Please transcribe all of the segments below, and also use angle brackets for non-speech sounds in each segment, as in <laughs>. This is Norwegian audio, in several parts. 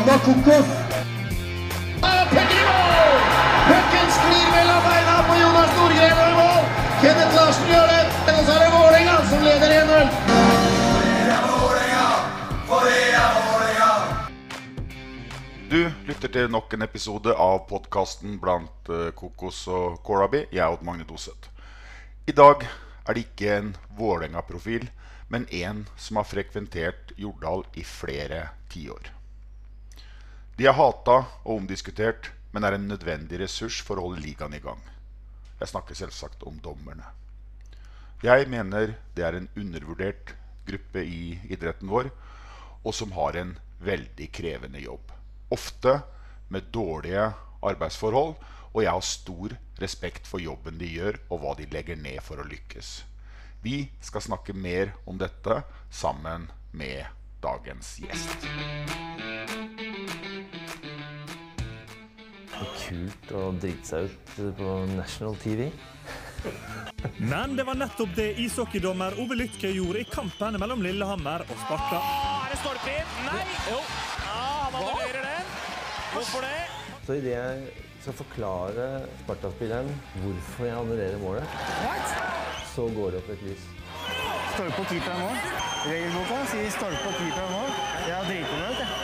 Forbanna kokos. Pucken sklir mellom beina på Jonas Nordgren og i mål. Kenneth Larsen gjør det. Og så er det Vålerenga som leder 1-0. Du lytter til nok en episode av podkasten blant eh, Kokos og Korabi. Jeg er Odd Magne Doseth. I dag er det ikke en Vålerenga-profil, men en som har frekventert Jordal i flere tiår. De er hata og omdiskutert, men er en nødvendig ressurs for å holde ligaen i gang. Jeg snakker selvsagt om dommerne. Jeg mener det er en undervurdert gruppe i idretten vår, og som har en veldig krevende jobb. Ofte med dårlige arbeidsforhold, og jeg har stor respekt for jobben de gjør, og hva de legger ned for å lykkes. Vi skal snakke mer om dette sammen med dagens gjest. Kult å drite seg ut på national TV. <laughs> Men det var nettopp det ishockeydommer Ove Lytke gjorde i kampen mellom Lillehammer og Sparta. Er det stolpe inn? Nei! Jo. Ja, han annullerer den. Hvorfor det? Så idet jeg skal forklare Sparta-spilleren hvorfor jeg annullerer målet, så går det opp et lys. Stolpe og keeper mål. Regelboka sier stolpe og keeper mål. Jeg har driti meg ut, jeg.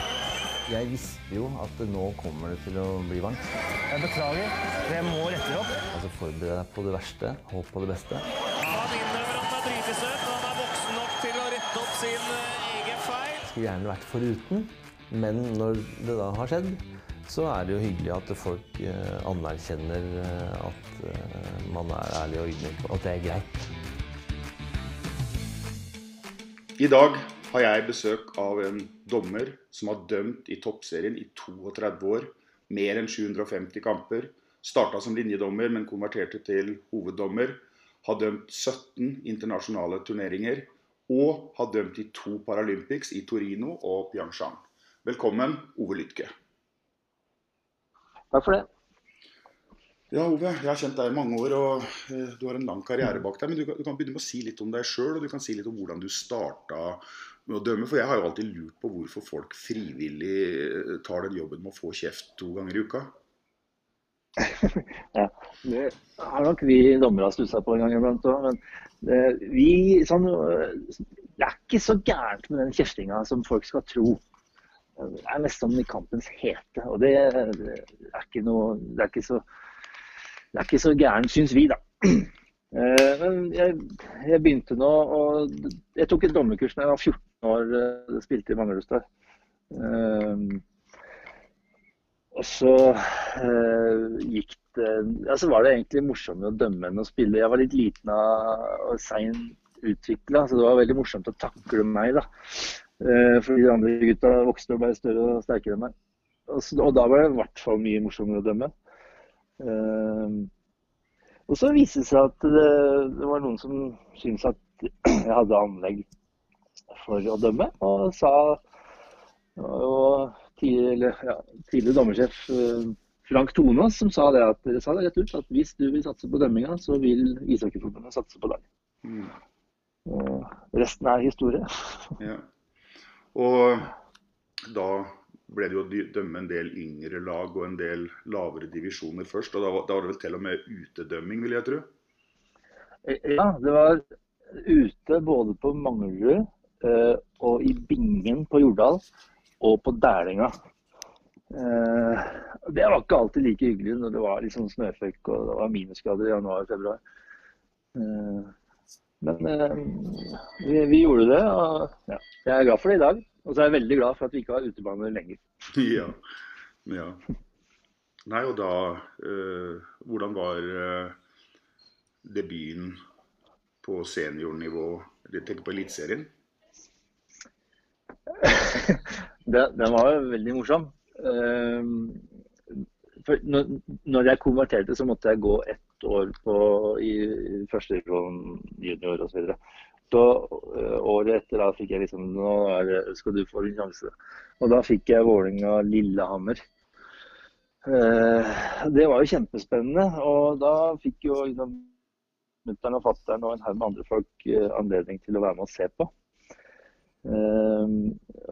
Jeg visste jo at nå kommer det til å bli varmt. Jeg beklager. Det må rette opp. Altså Forbered deg på det verste, håp på det beste. Han innrømmer at han er ut, han er voksen nok til å rette opp sin eh, egen feil. Skulle gjerne vært foruten, men når det da har skjedd, så er det jo hyggelig at folk eh, anerkjenner eh, at man er ærlig og ydmyk, og at det er greit. I dag har jeg besøk av en dommer som har dømt i toppserien i 32 år. Mer enn 750 kamper. Starta som linjedommer, men konverterte til hoveddommer. Har dømt 17 internasjonale turneringer. Og har dømt i to Paralympics i Torino og Pyeongchang. Velkommen, Ove Lytke. Takk for det. Ja, Ove, jeg har kjent deg i mange år, og eh, du har en lang karriere bak deg. Men du kan, du kan begynne med å si litt om deg sjøl, og du kan si litt om hvordan du starta med å dømme. For jeg har jo alltid lurt på hvorfor folk frivillig eh, tar den jobben med å få kjeft to ganger i uka. <laughs> Ja, det har nok vi dommere stussa på en gang iblant òg. Men det, vi sånn, eh, Det er ikke så gærent med den kjeftinga som folk skal tro. Det er nesten i kampens hete. Og det, det er ikke noe Det er ikke så, så gærent, syns vi, da. <clears throat> Eh, Men jeg, jeg begynte nå og Jeg tok et dommerkurs da jeg var 14 år. og Spilte i Manglerudstad. Eh, Og så eh, gikk det ja, Så var det egentlig morsommere å dømme enn å spille. Jeg var litt liten og sein utvikla, så det var veldig morsomt å takle meg. da. Eh, fordi de andre gutta vokste og ble større og sterkere enn meg. Og, så, og da var det i hvert fall mye morsommere å dømme. Og så viste det seg at det, det var noen som syntes at jeg hadde anlegg for å dømme, og sa og tidlig, ja, tidligere dommersjef eh, Frank Tonås som sa det at dere sa det rett ut at hvis du vil satse på dømminga, så vil Ishockeyforbundet satse på deg. Mm. Og resten er historie. Ja. Og da ble det jo å dømme en del yngre lag og en del lavere divisjoner først. Og da var, da var det vel til og med utedømming, vil jeg tro. Ja, det var ute både på Manglerud uh, og i Bingen på Jordal og på Dælinga. Uh, det var ikke alltid like hyggelig når det var liksom snøføkk og det var minusgrader i januar og februar. Uh, men eh, vi, vi gjorde det, og ja, jeg er glad for det i dag. Og så er jeg veldig glad for at vi ikke har utebane lenger. <laughs> ja. ja. Nei, og da eh, Hvordan var eh, debuten på seniornivå? Jeg tenker på Eliteserien. <laughs> den var jo veldig morsom. Eh, for når, jeg konverterte, så måtte jeg gå ett år på, i første divisjon junior osv. Så øh, året etter da fikk jeg liksom Nå er det, skal du få din sjanse. Og da fikk jeg Vålerenga Lillehammer. Eh, det var jo kjempespennende. Og da fikk jo liksom mutter'n og fatter'n og en haug med andre folk eh, anledning til å være med og se på. Eh,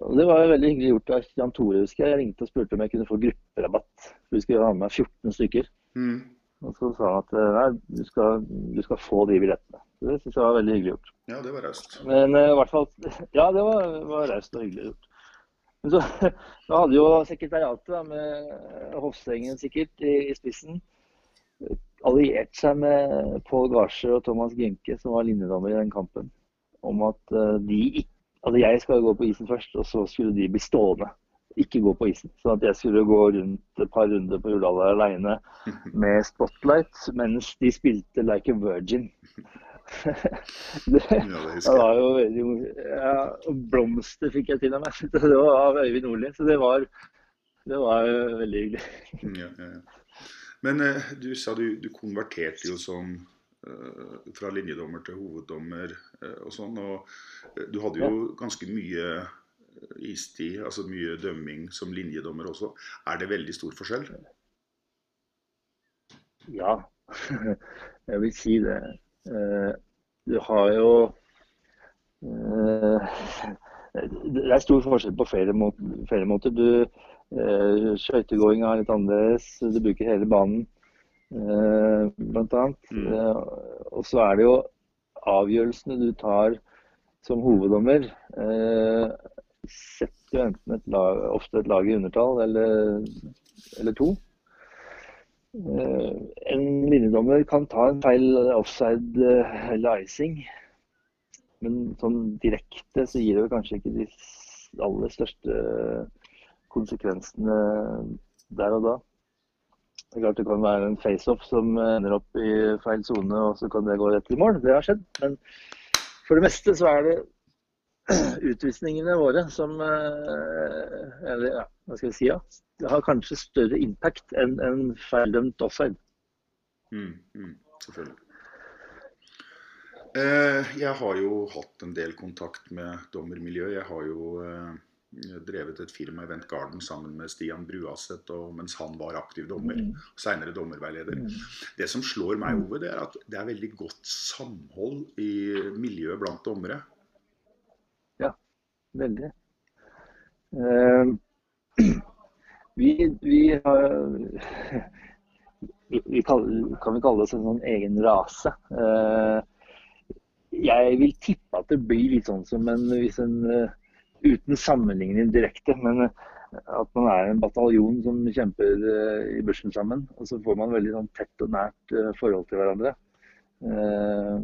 og det var jo veldig hyggelig gjort av Jan Tore, husker jeg. Jeg ringte og spurte om jeg kunne få grupperabatt. For vi skulle ha med 14 stykker. Mm. Og så sa han at eh, nei, du skal, du skal få de billettene. Så det syns jeg var veldig hyggelig gjort. Ja, det var raust. Men eh, i hvert fall <laughs> Ja, det var, var raust og hyggelig gjort. Men så <laughs> da hadde jo sekretariatet da, med Hofsengen sikkert i, i spissen alliert seg med Pål Garsjø og Thomas Gynke, som var linjedommer i den kampen, om at eh, de ikke Altså jeg skal gå på isen først, og så skulle de bli stående. Ikke gå på isen. At jeg skulle gå rundt et par runder på Hurdal aleine med spotlight, mens de spilte like a virgin. <laughs> det, det var jo veldig ja, Blomster fikk jeg til av meg. <laughs> Det var av Øyvind Nordli. Så det var, det var veldig hyggelig. <laughs> Ja, ja, ja. Men eh, du sa du, du konverterte jo som eh, fra linjedommer til hoveddommer eh, og sånn. Og du hadde jo ganske mye istid, altså mye dømming som linjedommer også. Er det veldig stor forskjell? Ja, <laughs> jeg vil si det. Eh, Du har jo eh, Det er stor forskjell på flere måter. Du, eh, Skøytegåinga er litt annerledes. Du bruker hele banen, blant annet. Eh, Og så er det jo avgjørelsene du tar som hoveddommer. Eh, jo enten et lag, ofte et lag i undertall eller, eller to. Eh, En linjedommer kan ta en feil offside eh, eller icing. Men sånn direkte så gir det jo kanskje ikke de aller største konsekvensene der og da. Det er klart det kan være en face-off som ender opp i feil sone, og så kan det gå rett i mål. Det har skjedd. Men for det meste så er det <clears throat> utvisningene våre som eh, Eller ja, hva skal jeg si? Ja, det har kanskje større impact enn en feildømt offside. Mm, mm, selvfølgelig. Eh, jeg har jo hatt en del kontakt med dommermiljøet. Jeg har jo eh, drevet et firma i Vent Garden sammen med Stian Bruaset og, mens han var aktiv dommer. og Senere dommerveileder. Det som slår meg over, det er at det er veldig godt samhold i miljøet blant dommere. Veldig. Eh, <clears throat> vi, vi har vi, kaller, Kan vi kalle oss en sånn egen rase? Eh, jeg vil tippe at det blir litt sånn som en, en eh, Uten sammenligning direkte, men eh, at man er en bataljon som kjemper eh, i bushen sammen. Og så får man veldig sånn tett og nært forhold til hverandre. Eh,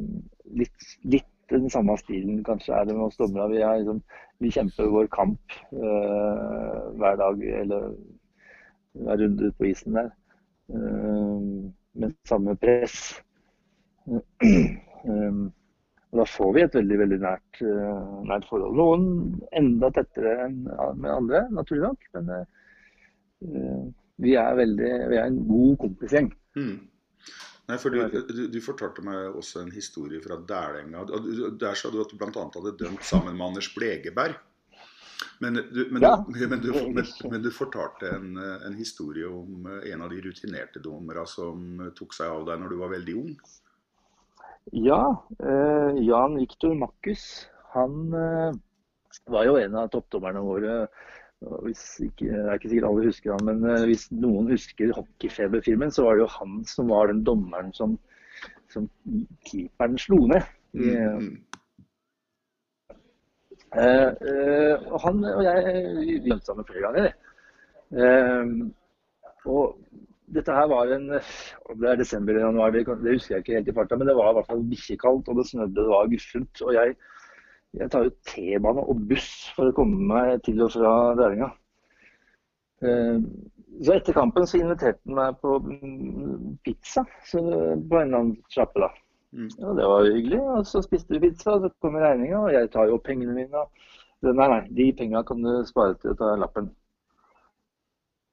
litt, litt den samme stilen kanskje er det med oss dommere. Vi, liksom, vi kjemper vår kamp eh, hver dag eller hver runde ute på isen der. Uh, med samme press. Eh, og da får vi et veldig veldig nært, uh, nært forhold. Noen enda tettere enn med andre, naturlig nok. Men uh, vi, er veldig, vi er en god kompisgjeng. Mm. Nei, for du, du, du fortalte meg også en historie fra Dælenga. Der sa du at du bl.a. hadde dømt sammen med Anders Blegeberg. Men du, men, Ja. du, <laughs> men, du, men, men du fortalte en, en historie om eh, en av de rutinerte dommerne som eh, tok seg av deg når du var veldig ung. Ja, eh, Jan Viktor Makkus, han eh, var jo en av toppdommerne våre. Ikke, det er ikke sikkert alle husker han, men eh, hvis noen husker Hockeyfeber-filmen, så var det jo han som var den dommeren som, som keeperen slo ned. Mm, Eh, eh, og han og jeg vi sammen flere ganger. Eh, og dette her var en Det er desember eller januar, det husker jeg ikke helt i farta, men det var i hvert fall bikkjekaldt, og det snødde, det var guffent. Og jeg, jeg tar jo T-bane og buss for å komme meg til og fra Dælinga. Eh, så etter kampen så inviterte han meg på mm, pizza så, på en eller annen sjappe, da. Mm. Ja, det var hyggelig. Og så spiste vi pizza, og så kom regninga, og jeg tar jo pengene mine og Nei, nei, de penga kan du spare til å ta lappen.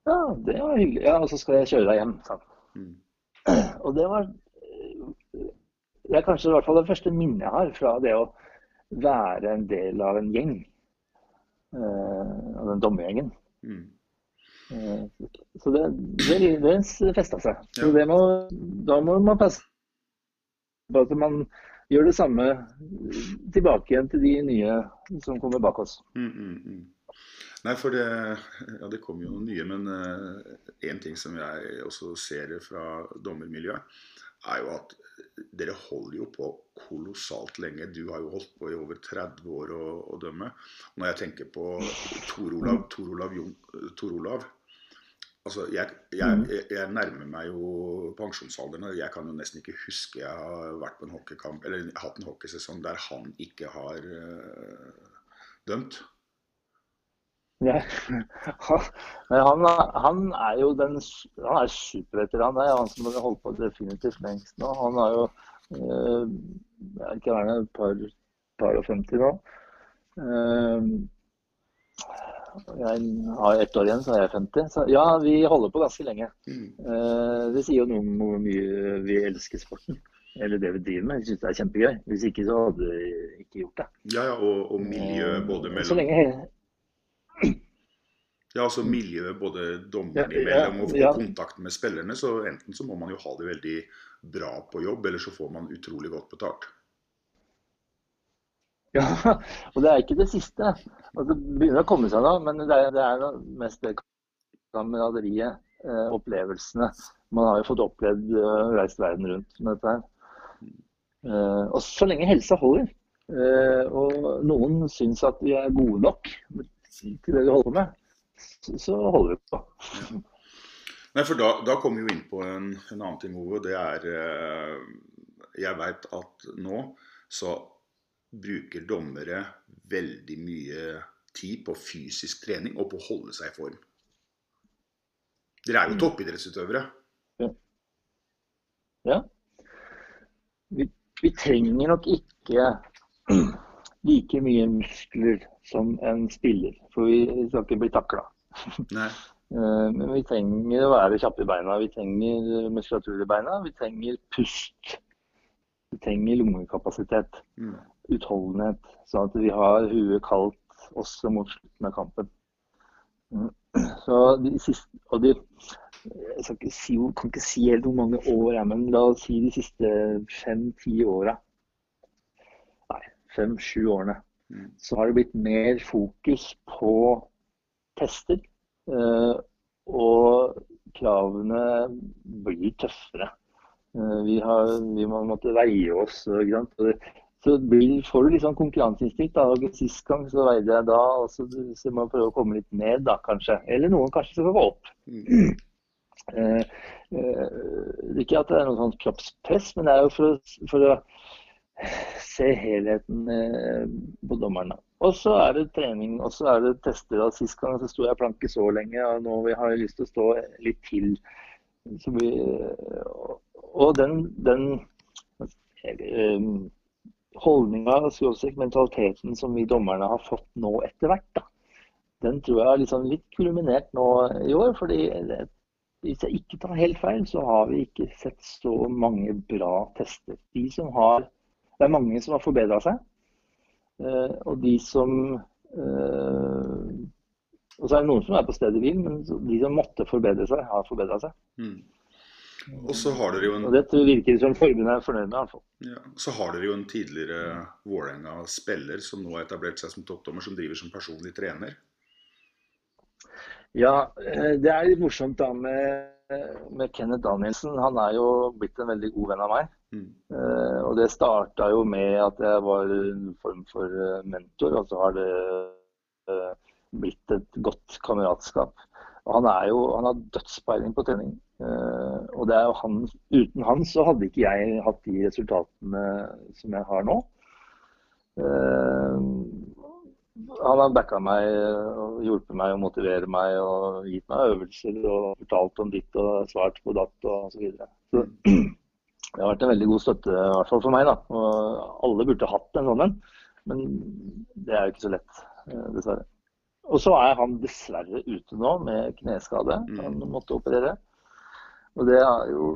Ja, det var hyggelig. Ja, og så skal jeg kjøre deg hjem, sa han. Og det var Det er kanskje i hvert fall det første minnet jeg har fra det å være en del av en gjeng. eh, av den dommergjengen. Mm. så det, det, det festa seg. Så det må, da må man passe på at man gjør det samme tilbake igjen til de nye som kommer bak oss. Mm, mm, mm. Nei, for det Ja, det kommer jo noen nye, men én ting som jeg også ser fra dommermiljøet, er jo at dere holder jo på kolossalt lenge. Du har jo holdt på i over 30 år å, å dømme. Når jeg tenker på Tor Olav, Tor Olav, Jung, Tor Olav Altså, jeg, jeg, jeg, jeg nærmer meg jo pensjonsalderen. og Jeg kan jo nesten ikke huske jeg har vært på en hockeykamp, eller hatt en hockeysesong der han ikke har eh, dømt. Ja. Men han, han er jo den Han er superveteran. Det er han som har holdt på definitivt lengst nå. Han har jo eh, jeg er ikke være et par, par og 50 nå. Eh, jeg har ett år igjen, så er jeg 50. Så ja, vi holder på ganske lenge. Eh, det sier jo noe om hvor mye vi elsker sporten. Eller det vi driver med. Jeg syns det er kjempegøy. Hvis ikke så hadde vi ikke gjort det. Ja, ja, og, og miljø både Eh, Så mellom lenge Ja, altså miljøet både dommerne Ja, imellom og, ja. kontakt med spillerne. Så enten så må man jo ha det veldig bra på jobb, eller så får man utrolig godt betalt. Ja, <laughs> og det er ikke det siste. Altså, det begynner å komme seg nå, men det er, det er mest det kameraderiet, eh, opplevelsene. Man har jo fått opplevd uh, reist verden rundt med dette her. Eh, og så lenge helsa holder, eh, og noen syns at vi er gode nok til det vi holder på med, så, holder vi på. Nei, for da, da kommer vi jo inn på en, en annen ting, Ove. Det er eh, Jeg veit at nå så bruker dommere veldig mye tid på fysisk trening og på å holde seg i form. Dere er jo toppidrettsutøvere. Ja. Vi, vi trenger nok ikke <clears throat> like mye muskler som en spiller, for vi skal ikke bli takla. <laughs> Eh, Men vi trenger å være kjappe i beina, vi trenger muskulatur i beina, vi trenger pust. Vi trenger lungekapasitet, Mm. utholdenhet, sånn at vi har huet kaldt også mot slutten av kampen. Mm. <clears throat> Så de siste, og de, jeg ikke si, kan ikke si helt hvor mange år, jeg, men la oss si de siste fem-ti åra. Nei, fem-sju årene. Mm. Så har det blitt mer fokus på tester. eh, og kravene blir tøffere. Eh, vi, har, vi må måtte veie oss. Så blir, får du litt sånn konkurranseinstinkt. da, Sist gang så veide jeg da, og så, så må man prøve å komme litt ned da, kanskje. Eller noen kanskje skal gå opp. Eh, eh, ikke at det er noe sånn kroppspress, men det er jo for for å se helheten eh, på dommerne. Og så er det trening, og så er det tester. Sist gang så sto jeg planke så lenge, og nå har jeg lyst til å stå litt til. Vi, og- og den, den eh, holdninga, mentaliteten som vi dommerne har fått nå etter hvert, da, den tror jeg er sånn litt kulminert nå i år. fordi hvis jeg ikke tar helt feil, så har vi ikke sett så mange bra tester. De som har, det er mange som har forbedra seg. eh, og de som eh, Og så er det noen som er på stedet hvil, men de som måtte forbedre seg, har forbedra seg. Mm. Og så har dere jo en Og det virker det som forbundet er fornøyd med. i hvert fall. Ja, så har dere jo en tidligere Vålerenga-spiller som nå har etablert seg som toppdommer, som driver som personlig trener. Ja, eh, det er litt morsomt da med, med Kenneth Danielsen. Han er jo blitt en veldig god venn av meg. Mm. Uh, og det starta jo med at jeg var en form for eh, mentor, og så har det uh, blitt et godt kameratskap. Og han er jo, han har dødspeiling på trening. Uh, og det er jo han, uten han så hadde ikke jeg hatt de resultatene som jeg har nå. Eh, han har backa meg og hjulpet meg å motivere meg og gitt meg øvelser og fortalt om ditt og svart på datt og så videre. Så <clears throat> det har vært en veldig god støtte, i hvert fall for meg. da. Og alle burde hatt en sånn en, men det er jo ikke så lett. eh, dessverre. Og så er han dessverre ute nå med kneskade. Han måtte operere. Og det er jo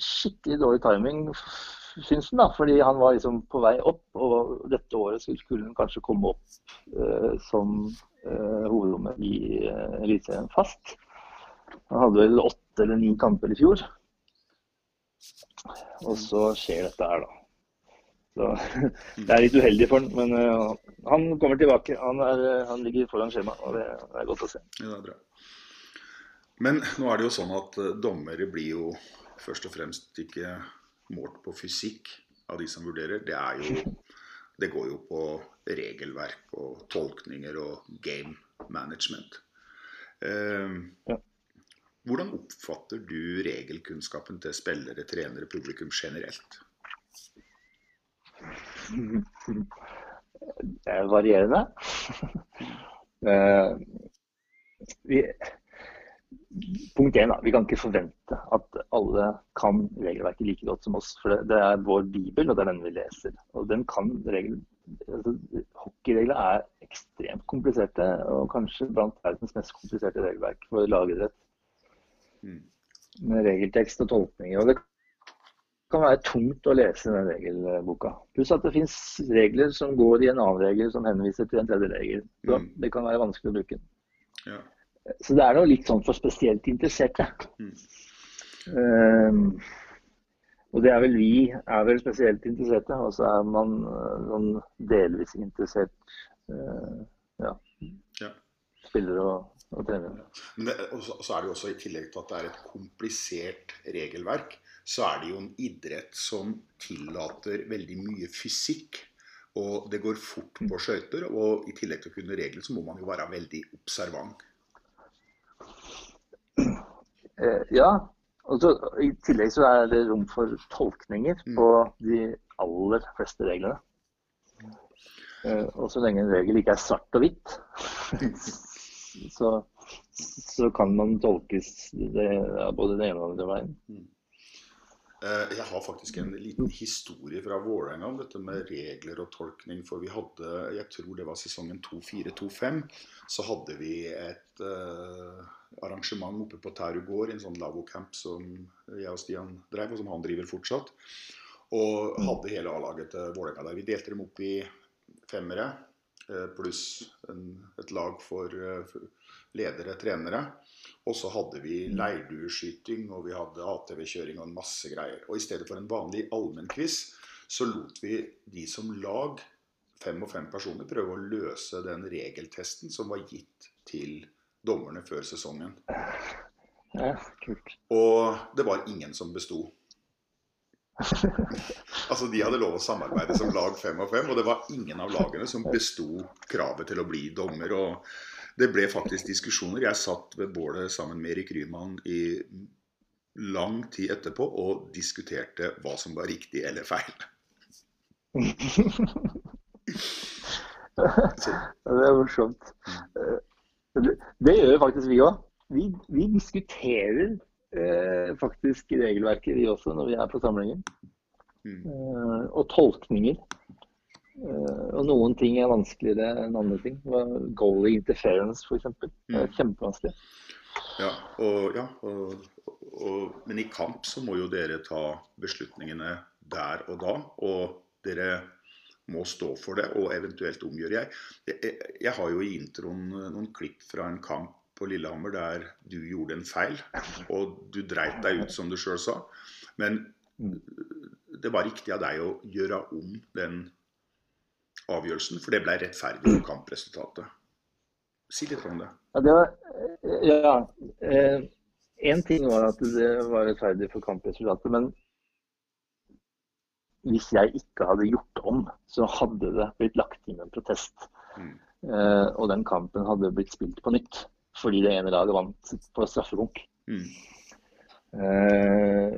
skikkelig dårlig timing, syns han, da. Fordi han var liksom på vei opp, og dette året skulle han kanskje komme opp uh, som uh, hovedrommet i uh, Eliteserien fast. Han hadde vel åtte eller ni kamper i fjor. Og så skjer dette her, da. Så <laughs> Det er litt uheldig for han, men uh, han kommer tilbake. Han, er, han ligger foran skjema, og det er godt å se. Ja, det er bra. Men nå er det jo sånn at dommere blir jo først og fremst ikke målt på fysikk av de som vurderer. Det er jo Det går jo på regelverk og tolkninger og game management. Eh, Ja. Hvordan oppfatter du regelkunnskapen til spillere, trenere, publikum generelt? Det er varierende. uh, <laughs> vi, punkt én. Vi kan ikke forvente at alle kan regelverket like godt som oss. For det, er vår bibel, og det er den vi leser. Og den kan regel... Altså, hockeyregler er ekstremt kompliserte, og kanskje blant verdens mest kompliserte regelverk for lagidrett. Med regeltekst og tolkninger. Og det kan være tungt å lese den regelboka. Pluss at det finnes regler som går i en annen regel som henviser til en tredje regel. Så Mm. det kan være vanskelig å bruke den. Ja. Så det er noe litt sånn for spesielt interesserte. Mm. Um, og det er vel vi er vel spesielt interesserte, og så er man eh, sånn delvis interessert uh, ja, Ja. Spiller og, og trenere. Men det, og så, så er det jo også i tillegg til at det er et komplisert regelverk, så er det jo en idrett som tillater veldig mye fysikk. Og det går fort på skøyter, og i tillegg til å kunne regler, så må man jo være veldig observant. Eh, ja, og så i tillegg så er det rom for tolkninger på de aller fleste reglene. Eh, og så lenge en regel ikke er svart og hvitt, <laughs> så, så kan man tolkes det, både den ene og den andre veien. Eh, Jeg har faktisk en liten historie fra Vålerenga om dette med regler og tolkning. For vi hadde, jeg tror det var sesongen 2-4-2-5, så hadde vi et uh, arrangement oppe på Tæru gård, en sånn lavocamp som jeg og Stian drev, og som han driver fortsatt. Og hadde hele A-laget til Vålerenga der. Vi delte dem opp i femmere pluss en, et lag for eh, for ledere, trenere. Og så hadde vi leirdueskyting, og vi hadde ATV-kjøring og en masse greier. Og i stedet for en vanlig allmennquiz, så lot vi de som lag, fem og fem personer, prøve å løse den regeltesten som var gitt til dommerne før sesongen. Ja, kult. Og det var ingen som besto. <laughs> Altså, De hadde lov å samarbeide som lag fem og fem, og det var ingen av lagene som besto kravet til å bli dommer. og Det ble faktisk diskusjoner. Jeg satt ved bålet sammen med Erik Ryman i lang tid etterpå og diskuterte hva som var riktig eller feil. <laughs> Det er morsomt. Eh, Det, det gjør faktisk vi òg. Vi, vi diskuterer eh, faktisk regelverket vi også når vi er på samlinger. Eh, og tolkninger. Eh, og noen ting er vanskeligere enn andre ting. goal Goalie interference f.eks. Det er kjempevanskelig. Ja, og, ja og, og, men i kamp så må jo dere ta beslutningene der og da. Og dere må stå for det, og eventuelt omgjøre. Jeg, jeg, jeg har jo i introen noen klipp fra en kamp på Lillehammer der du gjorde en feil, og du dreit deg ut, som du sjøl sa. Men det var riktig av deg å gjøre om den avgjørelsen, for det ble rettferdig for kampresultatet. Si litt om det. Ja, det var, ja eh, En ting var at det var rettferdig for kampresultatet, men hvis jeg ikke hadde gjort om, så hadde det blitt lagt inn en protest. Eh, og den kampen hadde blitt spilt på nytt, fordi det ene laget vant på straffekonk. Mm. Eh,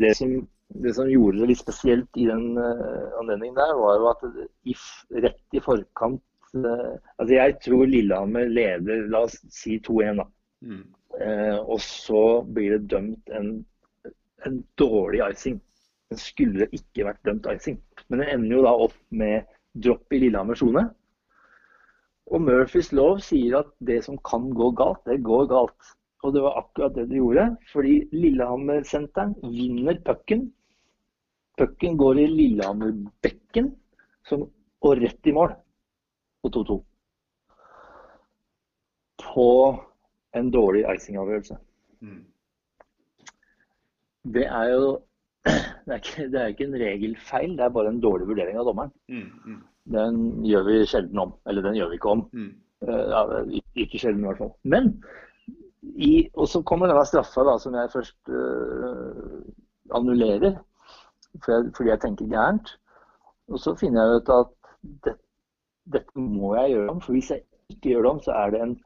det, som, det som gjorde det litt spesielt i den eh, anledningen der, var jo at det, i, rett i forkant eh, Altså jeg tror Lillehammer leder, la oss si 2-1, da. Mm. Eh, og så blir det dømt en, en dårlig icing. Den skulle ikke vært dømt icing. Men den ender jo da opp med dropp i Lillehammer sone. Og Murphys lov sier at det som kan gå galt, det går galt. Og det var akkurat det de gjorde, fordi Lillehammer-senteren vinner pucken. Pucken går i Lillehammer-bekken og rett i mål på 2-2. På en dårlig icing-avgjørelse. Mm. Det er jo <clears throat> det er, ikke, det er ikke en regelfeil, det er bare en dårlig vurdering av dommeren. Mm. Mm. Den gjør vi sjelden om. Eller den gjør vi ikke om. Mm. Eh, ja, ikke- sjelden i hvert fall. Men i, Og så kommer denne straffa da, som jeg først eh, annullerer for jeg, fordi jeg tenker gærent. Og så finner jeg ut at det, dette må jeg gjøre om. For hvis jeg ikke gjør det om, så er det en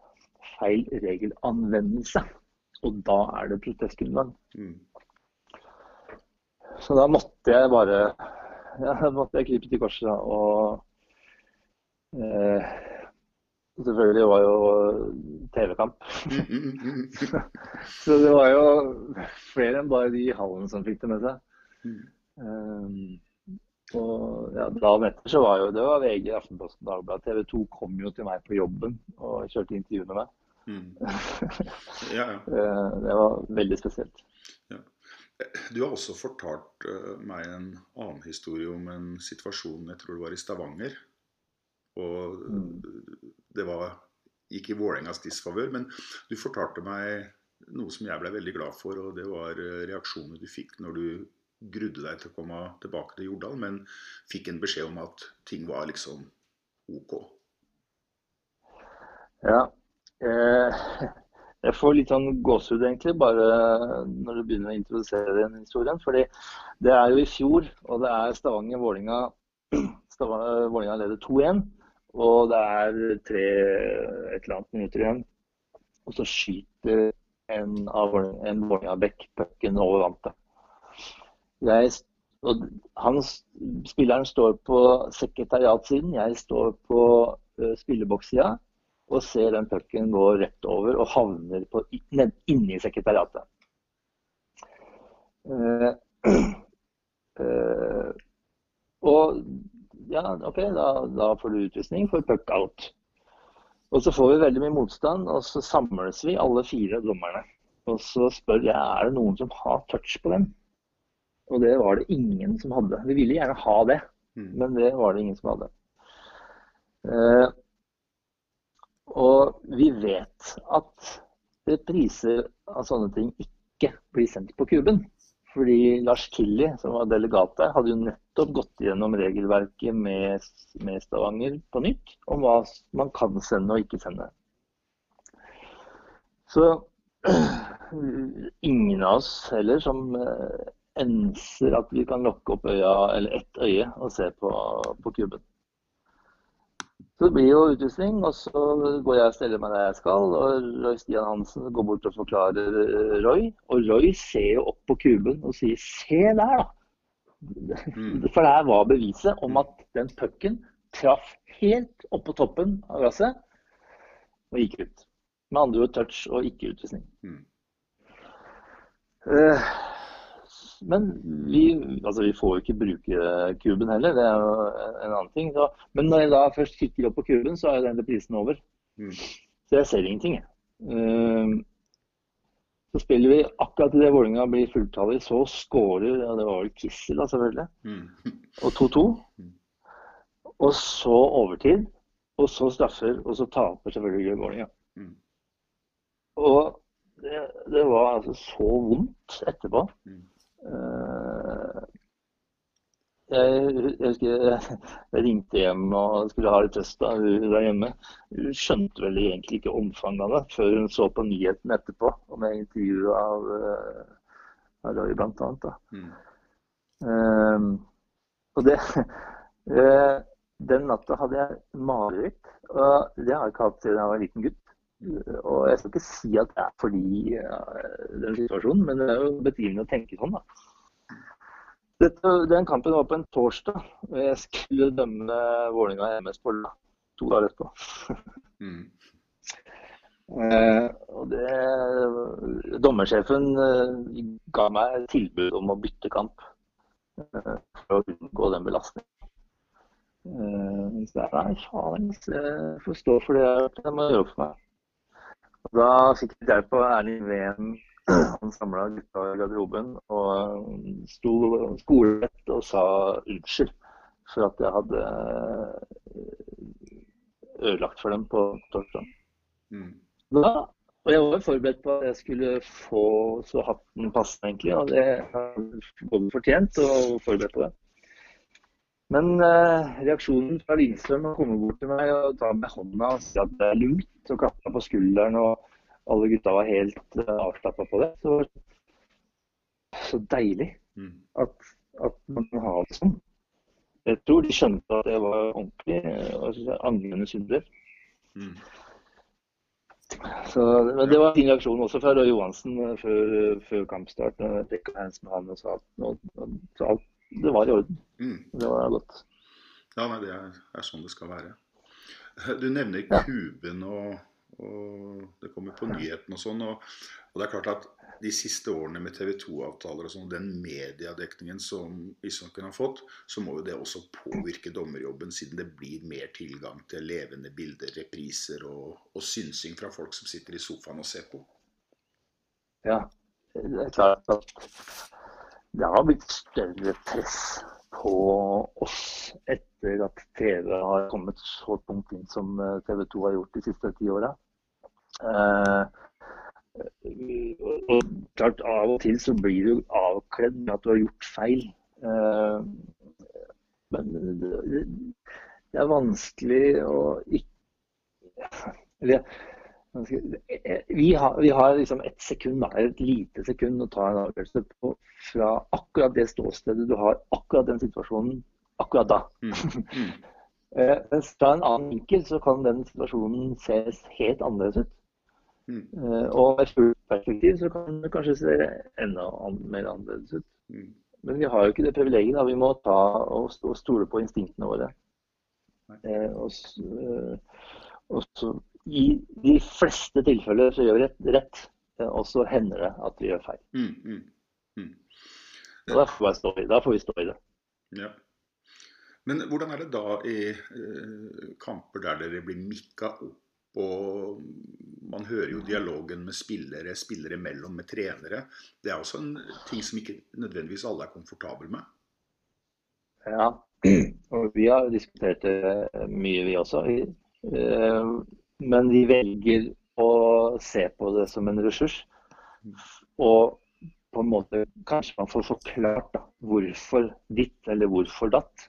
feil regelanvendelse. Og da er det protestgrunnlag. Mm. Så da måtte jeg bare ja, <laughs> da måtte jeg krype til korset. Og eh, selvfølgelig var jo TV-kamp. Mm, mm, mm, mm. Så det var jo flere enn bare de i hallen som fikk det med seg. Um, og ja, dagen etter så var jo det var VG, Aftenposten, Dagbladet. TV 2 kom jo til meg på jobben og kjørte intervju med meg. Mm. <laughs> Ja, ja. Eh, det var veldig spesielt. Du har også fortalt eh, meg en annen historie om en situasjon jeg tror det var i Stavanger. Og det var ikke i Vålerengas disfavør, men du fortalte meg noe som jeg ble veldig glad for, og det var reaksjonene du fikk når du grudde deg til å komme tilbake til Jordal, men fikk en beskjed om at ting var liksom OK. Ja. Eh, <laughs> jeg får litt sånn gåsehud egentlig, bare når du begynner å introdusere den historien. fordi det er jo i fjor, og det er Stavanger-Vålinga <clears throat> Stavanger leder 2-1. Og det er tre et eller annet minutter igjen. Og så skyter en en Vålerenga-bekk pucken over vantet. Og han, spilleren står på sekretariatsiden, jeg står på uh, spillebokssida og ser den pucken gå rett over og havner på, ned, inni sekretariatet. Uh, uh, <clears throat> og ja, OK, da, da får du utvisning for puck out. Og så får vi veldig mye motstand, og så samles vi, alle fire dommerne. Og så spør jeg er det noen som har touch på dem. Og det var det ingen som hadde. Vi ville gjerne ha det, Mm. men det var det ingen som hadde. Eh, og vi vet at repriser av sånne ting ikke blir sendt på kuben. Fordi Lars Killi, som var delegat der, hadde jo nettopp gått gjennom regelverket med, med Stavanger på nytt, om hva man kan sende og ikke sende. Så <clears throat> ingen av oss heller som eh, enser at vi kan lukke opp øya, eller ett øye og se på, på kuben. Så det blir jo utvisning, og så går jeg og steller meg der jeg skal. Og Roy Stian Hansen går bort og forklarer eh, Roy. Og Roy ser jo opp på kuben og sier 'se der', da. For der var beviset om at den pucken traff helt oppå toppen av glasset og gikk ut. Med andre ord touch og ikke utvisning. Mm. Eh, men vi, altså vi får jo ikke bruke kuben heller, det er jo en annen ting. Så, men når jeg da først kikker opp på kuben, så er jo den reprisen over. Mm. Så jeg ser ingenting. Eh, så spiller vi akkurat idet Vålerenga blir fulltallig, så scorer ja, det var vel Kissel, da, selvfølgelig. Mm. <laughs> Og 2-2. Og så overtid. Og så straffer, og så taper selvfølgelig Vålerenga. Mm. Og det, det var altså så vondt etterpå. Mm. Eh, jeg, jeg husker jeg, jeg ringte hjem og skulle ha litt trøst da, der hjemme. Hun skjønte vel egentlig ikke omfanget av det før hun så på nyheten etterpå, og med intervju av, eh, av Roy annet. Mm. Um, og det Den natta hadde jeg mareritt, og det har jeg ikke hatt siden jeg var en liten gutt. Og jeg skal ikke si at det er fordi eh, den situasjonen, men det er jo betimelig å tenke sånn, da. Dette, den kampen var på en torsdag, og jeg skulle dømme Vålerenga MS på lørdag. To dager etterpå. Mm. Eh, og det, dommersjefen eh, ga meg et tilbud om å bytte kamp eh, for å unngå den belastningen. Eh, så jeg, nei, faen, jeg får stå for det jeg har gjort. Det må gjøre for meg. Og da fikk jeg hjelp av Erling Ven. Han samla gutta i garderoben og sto skolelett og sa unnskyld for at jeg hadde ødelagt for dem på torsdag. Mm. Da, og jeg var forberedt på at jeg skulle få så hatten passende, egentlig. Og det hadde både fortjent og forberedt på det. Men eh, reaksjonen fra Lindstrøm å komme bort til meg og ta med hånda og si at det er lugnt, og klappe på skulderen, og alle gutta var helt uh, avslappa på det, så, så deilig Mm. at, at man kan ha det sånn. Jeg tror de skjønte at jeg var ordentlig uh, angrende synder. Mm. Så, men det var en fin reaksjon også fra Roy Johansen eh, før, før kampstart. Jeg med han og sa at nå, så alt, det var i orden. Mm. Det var godt. Ja, nei, det er, er sånn det skal være. Du nevner Kuben, og, og det kommer på nyhetene og sånn. Og, og det er klart at de siste årene med TV 2-avtaler og sånn, den mediedekningen som ishockeyen har fått, så må jo det også påvirke dommerjobben, siden det blir mer tilgang til levende bilder, repriser og, og synsing fra folk som sitter i sofaen og ser på. Ja, det er klart at det har blitt større press på oss etter at TV har kommet så tungt inn som eh, TV 2 har gjort de siste ti åra. Eh, og klart Av og til så blir du avkledd med at du har gjort feil. Eh, men det, er vanskelig å ikke vi har, vi har liksom et sekund, da, et lite sekund å ta en avgjørelse på fra akkurat det ståstedet du har akkurat den situasjonen akkurat da. Mm. Mm. <laughs> Mens fra en annen vinkel så kan den situasjonen ses helt annerledes ut. Mm. Eh, Og med fullt perspektiv så kan det kanskje se enda mer annerledes ut. Mm. Men vi har jo ikke det privilegiet. da. Vi må ta og stole på instinktene våre. Eh, og, eh, og så I de fleste tilfeller så gjør vi rett, eh, og så hender det at vi gjør feil. Mm, mm, mm. Da får, stå i, da får vi stå i det. Ja. Men hvordan er det da i eh, kamper der dere blir mikka opp og man hører jo dialogen med spillere, spillere imellom, med trenere. Det er også en ting som ikke nødvendigvis alle er komfortable med. Ja, og vi har diskutert det mye, vi også. Eh, Men vi velger å se på det som en ressurs. Og på en måte kanskje man får forklart da, hvorfor ditt eller hvorfor datt.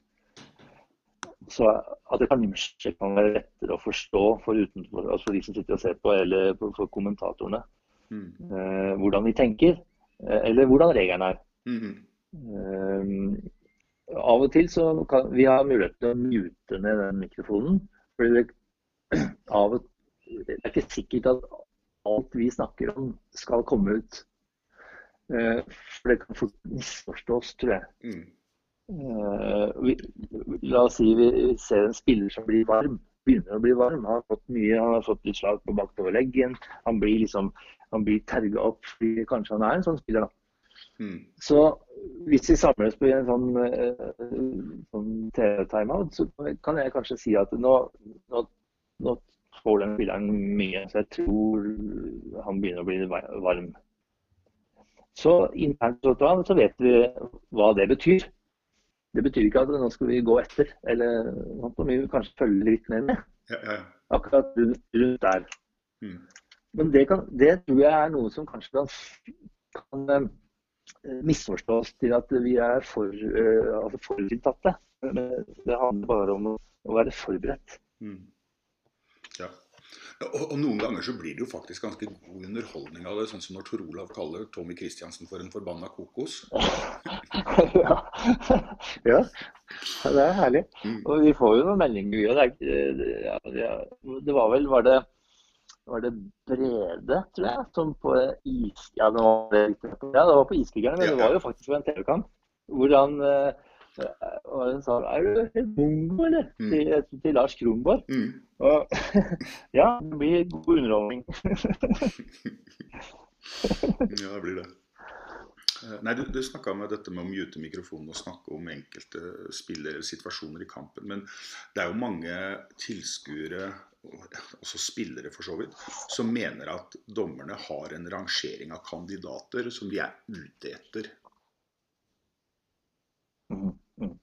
Så at det kanskje kan være lettere å forstå for, utenfor, altså for de som sitter og ser på, eller for kommentatorene. Mm. eh, hvordan de tenker, eh, eller hvordan reglene er. Mm. Eh, av og til så kan vi ha mulighet til å mute ned den mikrofonen. fordi det, av at det er ikke sikkert at alt vi snakker om skal komme ut. Eh, for det kan fort misforstås, tror jeg. Mm. Eh, vi, la oss si vi ser en spiller som blir varm. Begynner å bli varm. Han har fått mye, han har fått litt slag på bakoverleggen. Han blir liksom, han blir terga opp fordi kanskje han er en sånn spiller. da. Mm. Så hvis vi samles på en sånn, eh, sånn TV-timeout, så kan jeg kanskje si at nå, nå, nå får den spilleren mye. Så jeg tror han begynner å bli varm. Så internt så vet vi hva det betyr. Det betyr ikke at nå skal vi gå etter, eller nå må vi kanskje følge litt mer med. Ja, ja. Akkurat rundt, rundt der. Mm. Men det, kan, det tror jeg er noe som kanskje kan, kan eh, misforstås til at vi er for, eh, altså forutinntatte. Det handler bare om å være forberedt. Mm. Og, og noen ganger så blir det jo faktisk ganske god underholdning av det, sånn som når Tor Olav kaller Tommy Kristiansen for en forbanna kokos. <laughs> ja. ja, det er herlig. Mm. Og vi får jo noen meldinger. vi ja, det, det var vel var det, var det Brede, tror jeg, som på is... Ja, det var, ja, det var på Iskrigerne, men Ja, det var jo faktisk på en TV-kamp. Hvor han eh, og hun sa Er du helt mongo, eller? Mm. Til, til Lars Kronborg. Mm. Og, <laughs> ja, det blir god underholdning. <laughs> Ja, det blir det. Eh, Nei, Du, du snakka om dette med å mute mikrofonen og snakke om enkelte spillere eller situasjoner i kampen. Men det er jo mange tilskuere, også spillere for så vidt, som mener at dommerne har en rangering av kandidater som de er ute etter. Mhm, mhm.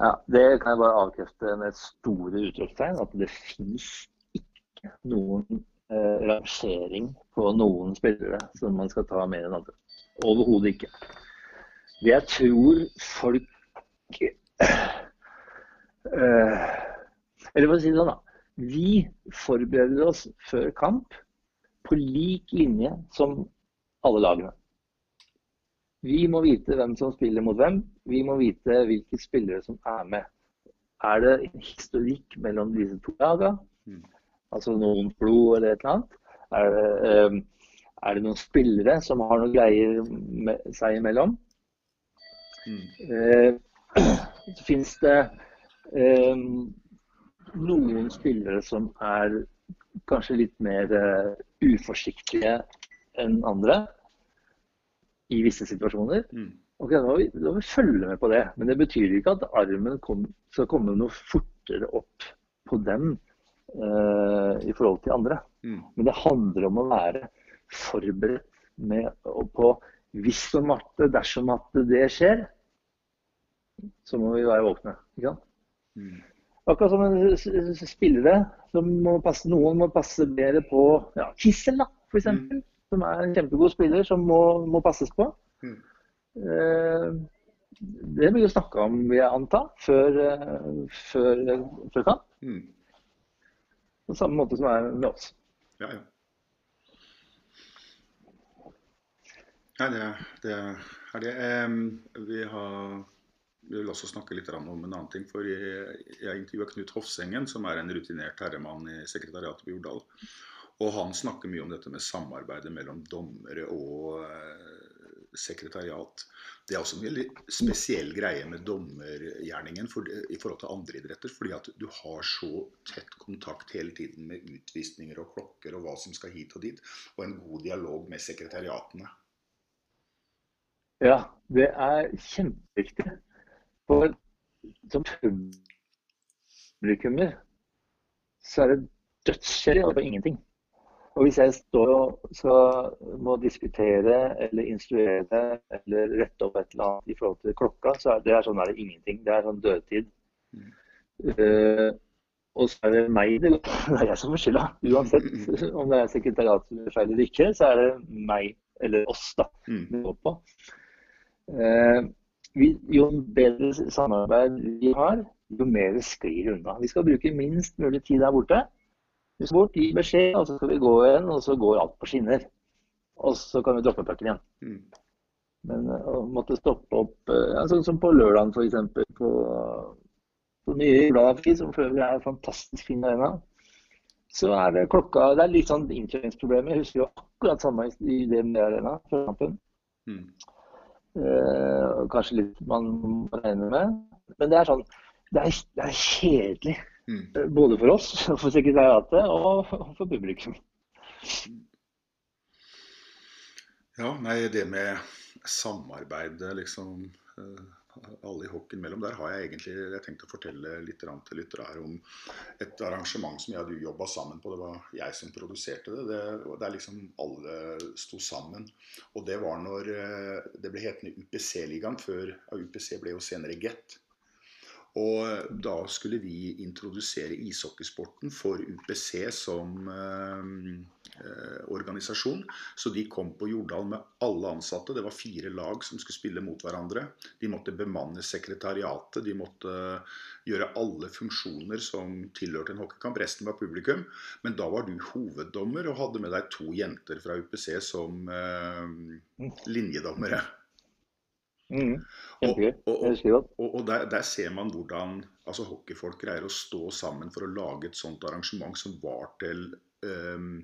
Ja, Det kan jeg bare avkrefte med store utropstegn. At det fins ikke noen eh, rangering på noen spillere som man skal ta mer enn andre. Overhodet ikke. Jeg tror folk eh, Eller for å si det sånn, da. Vi forbereder oss før kamp på lik linje som alle lagene. Vi må vite hvem som spiller mot hvem. Vi må vite hvilke spillere som er med. Er det en historikk mellom disse to lagene? Altså noen blod eller et eller annet? Er det, eh, er det noen spillere som har noen greier med seg imellom? Mm. så <clears throat> finnes det eh, noen spillere som er kanskje litt mer eh, uforsiktige enn andre i visse situasjoner. Ok, da må, vi, da må vi følge med på det. Men det betyr ikke at armen kom, skal komme noe fortere opp på dem eh, i forhold til andre. Men det handler om å være forberedt med, og på hvis og at dersom at det skjer, så må vi være våkne. Ikke sant? Akkurat som en spillere som må passe, noen må passe bedre på ja, Kissel, da, f.eks. eksempel, Som er en kjempegod spiller som må, må passes på. Eh, det blir jo snakka om, vil jeg anta, før, eh, før, før kamp. På samme måte som det er med oss. Ja, ja. Nei, det, det er det. Vi, har, vi vil også snakke litt om en annen ting. for Jeg, jeg intervjua Knut Hofsengen, som er en rutinert herremann i sekretariatet på Jordal. Og han snakker mye om dette med samarbeidet mellom dommere og eh, sekretariat. Det er også en veldig spesiell greie med dommergjerningen for, i forhold til andre idretter. Fordi at du har så tett kontakt hele tiden med utvisninger og klokker og hva som skal hit og dit. Og en god dialog med sekretariatene. Ja, det er kjempeviktig. For som publikummer så er det dødskjedelig å på ingenting. Og hvis jeg står og skal, må diskutere eller instruere eller rette opp et eller annet i forhold til klokka, så er det er sånn er det ingenting. Det er sånn dødtid. Eh, og så er det meg det <laughs> er jeg som får skylda. Uansett om det er sekretariatet feil eller ikke, så er det meg eller oss da, det går på. Uh, vi, jo bedre samarbeid vi har, jo mer sklir det unna. Vi skal bruke minst mulig tid der borte. Skal bort, gi beskjed, og så skal vi gå igjen, og så går alt på skinner. Og så kan vi droppe pucken igjen. Men eh, å måtte stoppe opp eh, ja, Sånn som på lørdagen, f.eks. På, på nye Jordalafi, som for øvrig er fantastisk fin arena. Så er det klokka Det er litt sånn innkjøringsproblemer. Jeg husker jo akkurat samme i DNB Arena før kampen. Eh, kanskje litt man regner med. Men det er sånn Det er, det er kjedelig. Eh, Både for oss, <laughs> for sekretariatet og for publikum. Ja, nei, det med samarbeidet, liksom eh, alle i hockeyen mellom, der har jeg egentlig jeg tenkt å fortelle litt til lyttere her om et arrangement som jeg og du jobba sammen på. Det var jeg som produserte det. det. Der liksom alle sto sammen. Og det var når eh, det ble hetende UPC-ligaen før ja, UPC ble jo senere Get. Og da skulle vi introdusere ishockeysporten for UPC som eh, eh, organisasjon. Så de kom på Jordal med alle ansatte. Det var fire lag som skulle spille mot hverandre. De måtte bemanne sekretariatet. De måtte gjøre alle funksjoner som tilhørte en hockeykamp. Resten var publikum. Men da var du hoveddommer og hadde med deg to jenter fra UPC som eh, linjedommere. Mm. Og, og, og, og der, der ser man hvordan altså, hockeyfolk greier å stå sammen for å lage et sånt arrangement som var til um,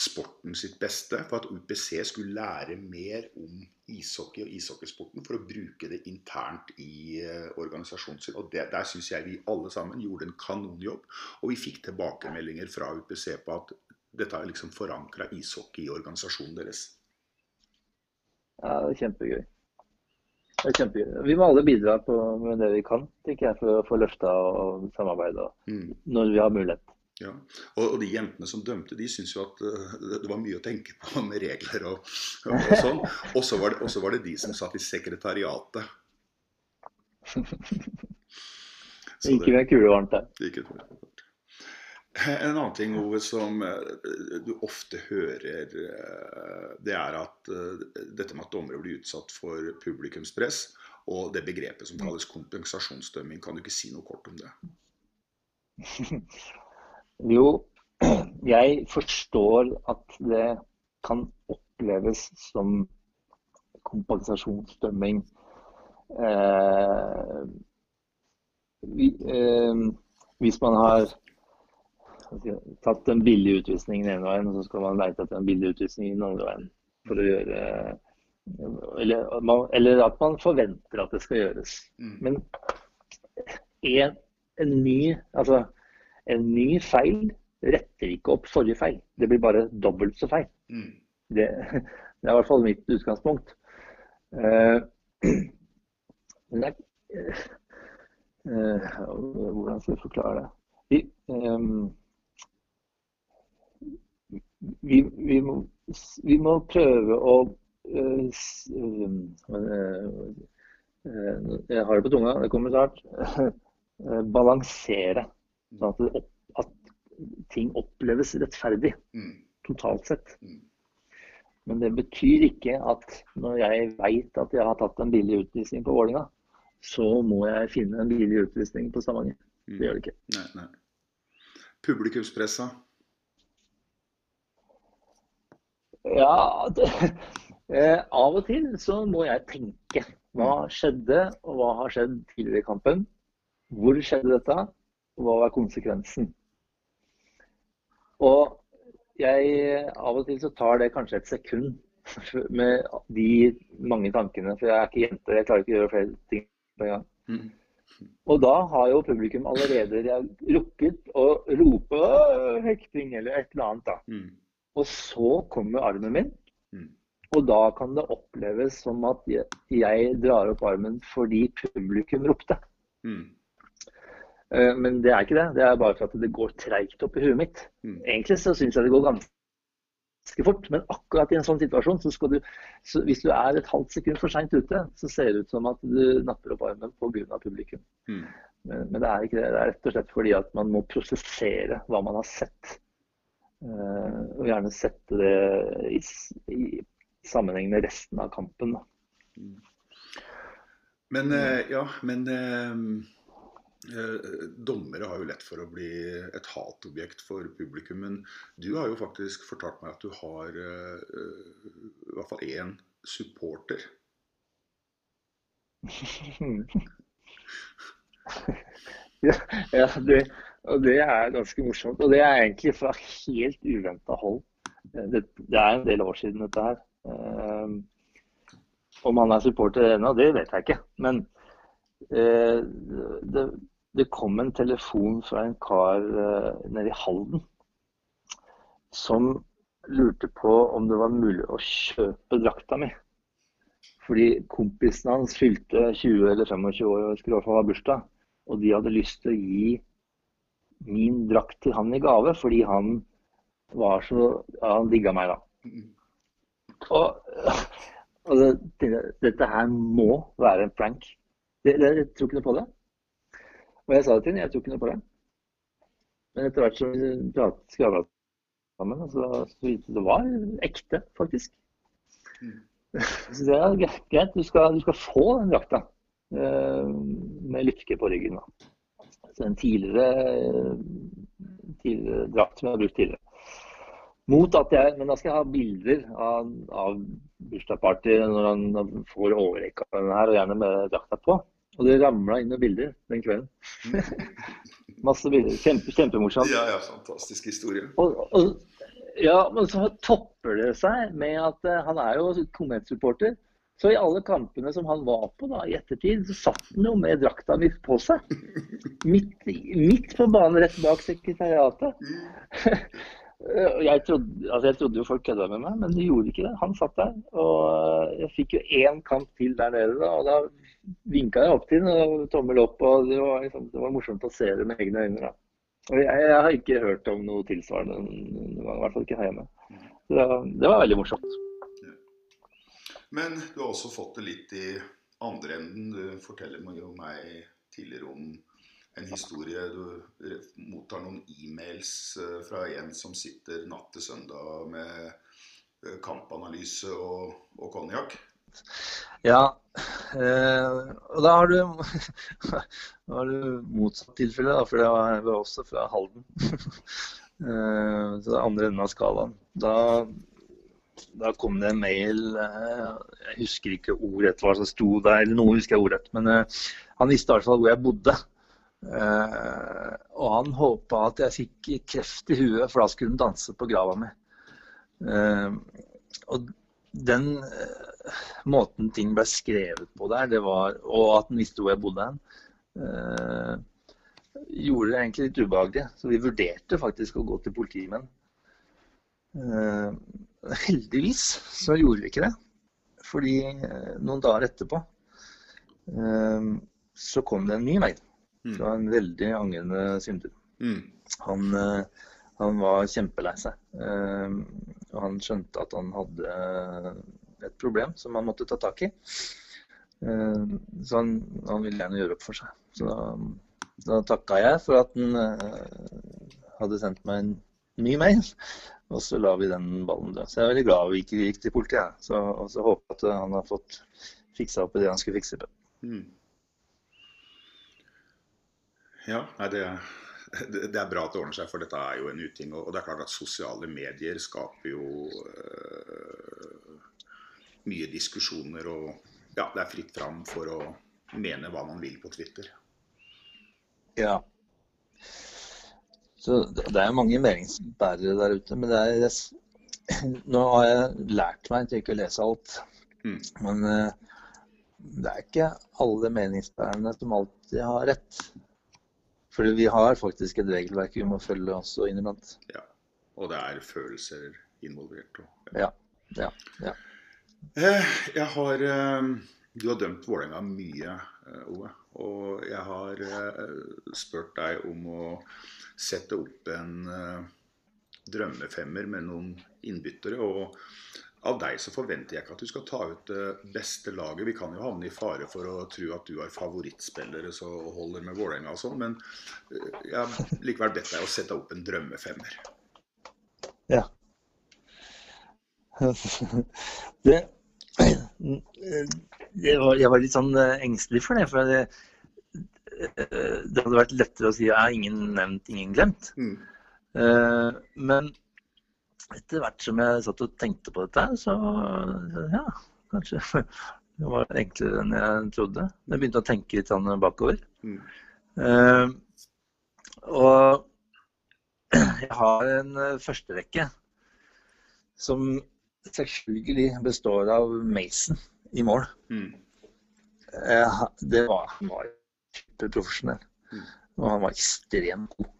sporten sitt beste. For at UPC skulle lære mer om ishockey og ishockeysporten for å bruke det internt i uh, organisasjonen sin. Og det, der syns jeg vi alle sammen gjorde en kanonjobb. Og vi fikk tilbakemeldinger fra UPC på at dette har liksom forankra ishockey i organisasjonen deres. Ja, det er kjempegøy. Det er kjempegøy. Vi må alle bidra på, med det vi kan jeg, for å få løfta og samarbeida Mm. når vi har mulighet. Ja. Og, og de jentene som dømte, de syntes jo at uh, det- det var mye å tenke på <laughs> med regler og, og, og sånn. Og så var, det- var det de som satt i sekretariatet. <laughs> Så Ikke med kulevarmt der. det gikk et- En annen ting Ove, som eh, du ofte hører, eh, det er at eh, dette med at dommere blir utsatt for publikumspress, og det begrepet som kalles kompensasjonsdømming. Kan du ikke si noe kort om det? <laughs> Jo, <clears throat> jeg forstår at det kan oppleves som kompensasjonsdømming. Eh, vi, eh, hvis man har hva skal jeg si, tatt en billig utvisning den ene veien, og så skal man leite etter en billig utvisning den andre veien. For å gjøre eller, man, eller at man forventer at det skal gjøres. Men en, en, ny, altså, en ny feil retter ikke opp forrige feil. Det blir bare dobbelt så feil. Det, det er i hvert fall mitt utgangspunkt. <clears throat> Uh, det er, uh, hvordan skal jeg forklare det? Vi, ehm, vi, vi, må, vi må prøve å eh, eh, eh, Jeg har det på tunga, det kommer snart. <laughs> Balansere. Sånn at, det opp, at ting oppleves rettferdig totalt sett. Men det betyr ikke at når jeg veit at jeg har tatt en billig utvisning på Vålinga, så må jeg finne en billig utvisning på Stavanger. Det gjør det ikke. Nei, nei. Publikumspressa. Ja, det, eh, av og til så må jeg tenke. Hva skjedde, og hva har skjedd tidligere i kampen? Hvor skjedde dette? Og hva var konsekvensen? Og jeg, av og til så tar det kanskje et sekund <laughs> med de mange tankene. For jeg er ikke jente, jeg klarer ikke å gjøre flere ting på en gang. Og da har jo publikum allerede rukket å rope «Åh, hekting eller et eller annet. da. Og så kommer armen min, og da kan det oppleves som at jeg, drar opp armen fordi publikum ropte. Mm. Men det er ikke det. Det er bare for at det går treigt opp i huet mitt. Egentlig så syns jeg det går ganske fort, men akkurat i en sånn situasjon, så skal du, så hvis du er et halvt sekund for seint ute, så ser det ut som at du napper opp armen pga. publikum. Men, men det er ikke det. Det er rett og slett fordi at man må prosessere hva man har sett. Eh, og gjerne sette det i, i sammenheng med resten av kampen. Da. Men eh, ja, men eh, dommere har jo lett for å bli et hatobjekt for publikum. Men du har jo faktisk fortalt meg at du har eh, i hvert fall én supporter. <laughs> ja, ja det, og det er ganske morsomt. Og det er egentlig fra helt uventa hold. Det, det er en del år siden dette her. Eh, om han er supporter ennå, det vet jeg ikke. Men eh, det, det kom en telefon fra en kar eh, nede i Halden som lurte på om det var mulig å kjøpe drakta mi. Fordi kompisen hans fylte 20 eller 25 år og skulle i hvert fall ha bursdag. Og de hadde lyst til å gi min drakt til han i gave, fordi han var så ja, Han digga meg, da. Og, og jeg, dette her må være en prank. Det, jeg tror ikke noe på det. Og jeg sa det til henne, jeg tror ikke noe på det. Men etter hvert som vi skravla sammen, så, viste det det var ekte, faktisk. Så det er gre- greit, du skal, du skal få den drakta eh, med lykke på ryggen. Da. En tidligere, tidligere drakt som jeg har brukt tidligere. Mot at jeg, Men da skal jeg ha bilder av, av bursdagsparty når han får overrekka den her, og gjerne med drakta på. Og det ramla inn noen bilder den kvelden. <laughs> Masse bilder. Kjempe, kjempemorsomt. Ja, ja, fantastisk historie. Og, og, ja, men så topper det seg med at eh, han er jo Komet-supporter. Så i alle kampene som han var på da, i ettertid, så satt han jo med drakta mi på seg. Midt, midt på banen, rett bak sekretariatet. <laughs> Jeg trodde, altså jeg trodde jo folk kødda med meg, men de gjorde ikke det. Han satt der. Og eh, jeg fikk jo én kamp til der nede, da, og da vinka jeg opp til ham og tommel opp. og Det var, liksom, det var morsomt å se det med egne øyne. da. Og jeg, jeg har ikke hørt om noe tilsvarende i hvert fall ikke her hjemme. Så det var veldig morsomt. Men du har også fått det litt i andre enden. Du forteller meg jo meg tidligere om en historie. Du mottar noen e-mails eh, fra en som sitter natt til søndag med eh, kampanalyse og, konjakk. Ja, eh, og da har du, <laughs> da har du motsatt tilfelle, da, for det var også fra Halden. <laughs> eh, så det er andre enden av skalaen. Da, da kom det en mail, eh, jeg husker ikke ordrett hva som sto der, eller noe husker jeg ordrett, men eh, han visste i hvert fall hvor jeg bodde. Eh, og han håpa at jeg fikk kreft i huet, for da skulle han danse på grava mi. Og den måten ting ble skrevet på der, var, og at han visste hvor jeg bodde hen, gjorde det egentlig litt ubehagelig. Så vi vurderte faktisk å gå til politiet med den. Heldigvis så gjorde vi ikke det. Fordi eh, noen dager etterpå eh, så kom det en ny mail fra en veldig angrende synder. Mm. Han, eh, han var kjempelei seg. Og han skjønte at han hadde et problem som han måtte ta tak i. Så han, han ville gjerne gjøre opp for seg. Så da, da takka jeg for at han hadde sendt meg en ny mail. Og så la vi den ballen dø. Så jeg er veldig glad vi ikke gikk til politiet. Så, og så håper jeg at han har fått fiksa opp i det han skulle fikse. på. Mm. Ja, <laughs> det, det, er bra at det ordner seg, for dette er jo en uting. Og det er klart at sosiale medier skaper jo øh, mye diskusjoner, og ja, det er fritt fram for å mene hva man vil på Twitter. Ja. Så det er jo mange meningsbærere der ute. Men det er, <clears throat> nå har jeg lært meg til ikke å lese alt. Mm. Men eh, det er ikke alle meningsbærerne som alltid har rett. Fordi vi har faktisk et regelverk vi må følge også innimellom. Ja. Og det er følelser involvert. Og, Ja. ja, ja. Eh, Jeg har eh, Du har dømt Vålerenga mye, eh, Ove. Og jeg har eh, spurt deg om å sette opp en eh, drømmefemmer med noen innbyttere. Og av deg så forventer jeg ikke at du skal ta ut det beste laget. Vi kan jo havne i fare for å tro at du har favorittspillere som holder med Vålerenga og sånn, men jeg har likevel bedt deg å sette opp en drømmefemmer. Ja. <laughs> Det var, jeg var litt sånn eh, engstelig for det. For det, eh, det hadde vært lettere å si ja, ingen nevnt, ingen glemt. Mm. Eh, Men etter hvert som jeg satt og tenkte på dette, så ja, kanskje det var enklere enn jeg trodde. Jeg begynte å tenke litt sånn bakover. Mm. Uh, Og <clears throat> jeg har en eh, førsterekke som selvfølgelig består av Mason i mål. Mm. Eh, Det var, han var superprofesjonell. Mm. Og han var ekstremt god.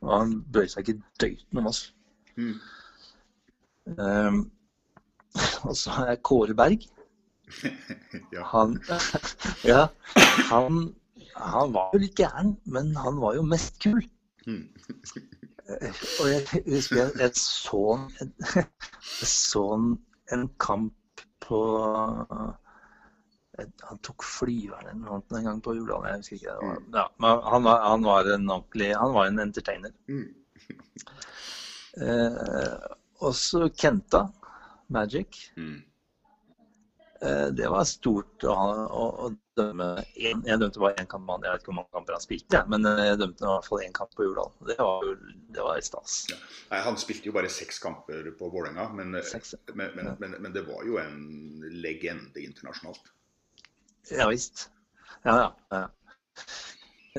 Og han bøyde seg ikke døyten om oss. Mm. Um, og så har jeg Kåre Berg. <laughs> Ja. Han, <laughs> ja, han, han var jo litt gæren, men han var jo mest kul. Mm. Og jeg husker jeg, jeg så, en- jeg så en, kamp på Han tok flyveren eller noe annet en gang på Juleland. Jeg husker ikke. Var, ja, men han, var, han var en ordentlig Han var en entertainer. Mm. Eh, også Kenta Magic. Mm. Eh, det var stort å, å, å dømme en, Jeg dømte bare én kamp, jeg vet ikke hvor mange kamper han spilte, men eh, jeg dømte i hvert fall én kamp på Jordal. Det var jo det var stas. Ja. Nei, han spilte jo bare seks kamper på Vålerenga, men, Seks, men, men, men, men det var jo en legende internasjonalt. Ja visst. Ja, ja. ja.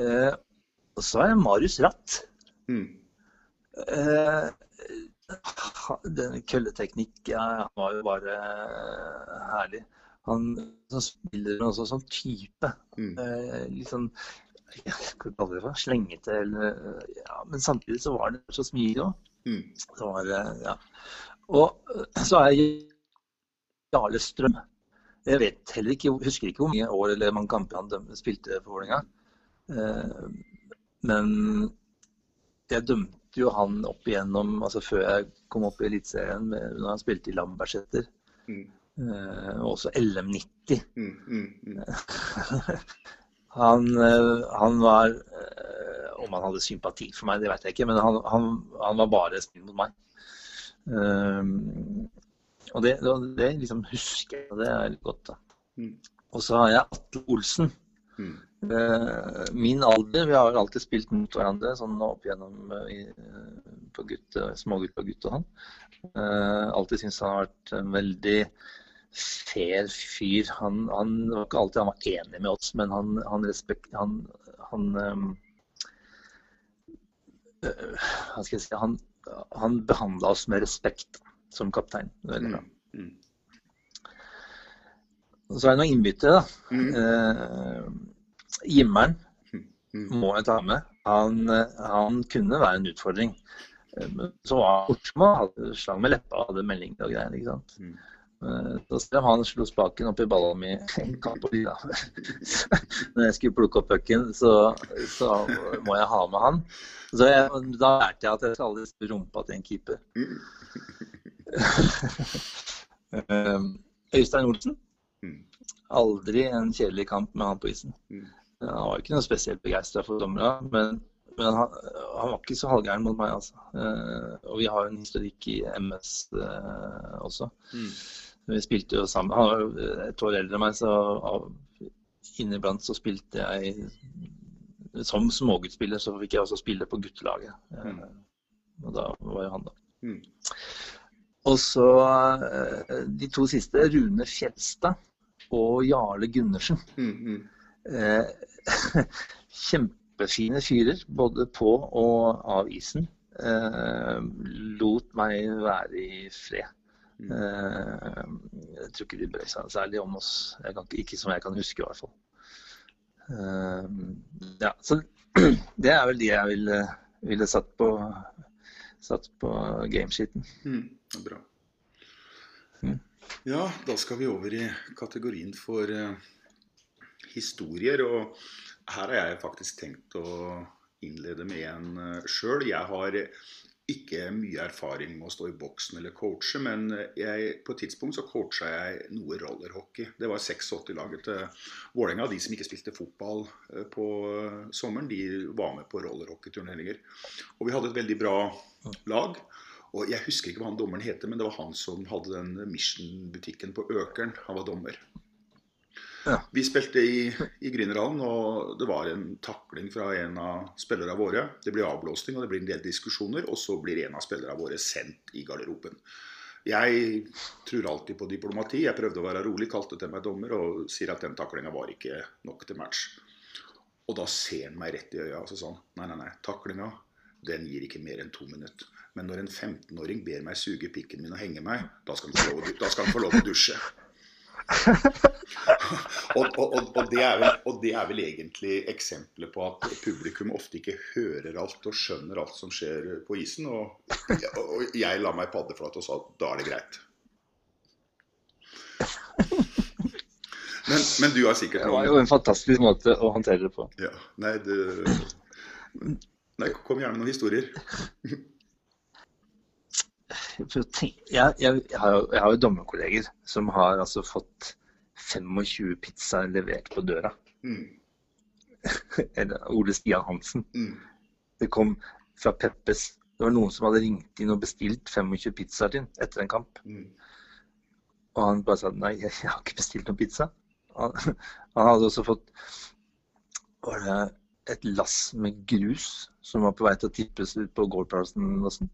Eh, og så er det Marius Ratt. Mm. Eh, den kølleteknikk var jo bare eh, herlig. Han som spiller også sånn type. Mm. Eh, litt sånn ja, Hva kaller det for? Slengete eller ja, Men samtidig så var det så smil òg. Mm. Som var, eh, ja. Og eh, så er Jarle Strøm. Jeg vet heller ikke, husker ikke hvor mange år eller mange kamper han spilte for Vålerenga. Eh, Men jeg dømte jo han opp igjennom, altså før jeg kom opp i Eliteserien, når han spilte i Lambertseter. Mm. Eh, også LM90. Mm, mm, mm. <laughs> Han, eh, han var eh, Om han hadde sympati for meg, det vet jeg ikke, men han, han, han var bare snill mot meg. Um, og det, det, liksom husker jeg, og det er godt. da. Mm. Og så har jeg Atle Olsen. Mm. Eh, min alder, vi har alltid spilt mot hverandre sånn opp igjennom eh, i, på gutte, smågutt og gutt og han. Eh, alltid syntes han har vært en veldig fair fyr. Han, han var ikke alltid han var enig med oss, men han, han respekt... Han, han ehm, Hva skal jeg si Han, han behandla oss med respekt som kaptein. Veldig bra. Mm. Mm. så er det noen innbyttere, da. Mm. Eh, Gimmeren Mm. må jeg ta med. Han, han kunne være en utfordring. Eh, Men så var hadde slang med leppa og hadde meldinger og greier. ikke sant? Mm. Eh, Så selv om han slo spaken opp i balla mi en kamp <laughs> når jeg skulle plukke opp pucken, så, så må jeg ha med han. Så jeg, da lærte jeg at jeg skal aldri spille rumpa til en keeper. <laughs> Eh, Øystein Olsen. Mm. Aldri en kjedelig kamp med han på isen. Han var ikke noe spesielt begeistra for dommere, men, men han, han var ikke så halvgæren mot meg, altså. Eh, og vi har jo en historikk i MS eh, også. Mm. Vi spilte jo sammen. Han var jo et år eldre enn meg, så av, inniblant så spilte jeg Som småguttspiller så fikk jeg også spille på guttelaget. Mm. og da var jo han, da. Mm. Og så eh, de to siste, Rune Fjelstad og Jarle Gundersen. Mm, mm. Eh, <laughs> kjempefine fyrer, både på og av isen. Eh, lot meg være i fred. Eh, jeg tror ikke de brød seg særlig om oss. Kan, ikke- som jeg kan huske, i hvert fall. Eh, ja, så <clears throat> det er vel de jeg ville, ville satt på satt på gamesheeten. Mm, bra. Mm. Ja, da skal vi over i kategorien for eh, historier. Og her har jeg faktisk tenkt å innlede med en uh, sjøl. Jeg har ikke mye erfaring med å stå i boksen eller coache, men jeg, på et tidspunkt så coacha jeg noe rollerhockey. Det var 86-laget til Vålerenga. De som ikke spilte fotball eh, på eh, sommeren, de var med på rollerhockeyturneringer. Og vi hadde et veldig bra lag. Og Jeg husker ikke hva han dommeren heter, men det var han som hadde den Mission-butikken på Økern. Han var dommer. Ja. Vi spilte i, i Grünerhallen, og det var en takling fra en av spillerne våre. Det blir avblåsning, og det blir en del diskusjoner, og så blir en av spillerne våre sendt i garderoben. Jeg tror alltid på diplomati. Jeg prøvde å være rolig, kalte til meg dommer og sier at den taklinga var ikke nok til match. Og da ser han meg rett i øya og så sånn nei, nei, nei, taklinga den gir ikke mer enn to minutter. Men når en 15-åring ber meg suge pikken min og henge meg, da skal han få lov, å dusje. <laughs> og, og, og, det er vel, og det er vel egentlig eksempler på at publikum ofte ikke hører alt og skjønner alt som skjer på isen. Og, jeg la meg paddeflat og sa at da er det greit. Men, men du har sikkert Det var jo en fantastisk måte å håndtere det på. Ja, nei, det... Nei, kom gjerne med noen historier. Jeg, jeg, jeg, har, jo- jo dommerkolleger som har altså fått 25 pizzaer levert på døra. Mm. <laughs> Eller Ole Stian Hansen. Mm. Det kom fra Peppes. Det var noen som hadde ringt inn og bestilt 25 pizzaer til etter en kamp. Mm. Og han bare sa nei, jeg, har ikke bestilt noen pizza. Han, <laughs> han hadde også fått var det et lass med grus som var på vei til å tippes ut på Gårdplassen.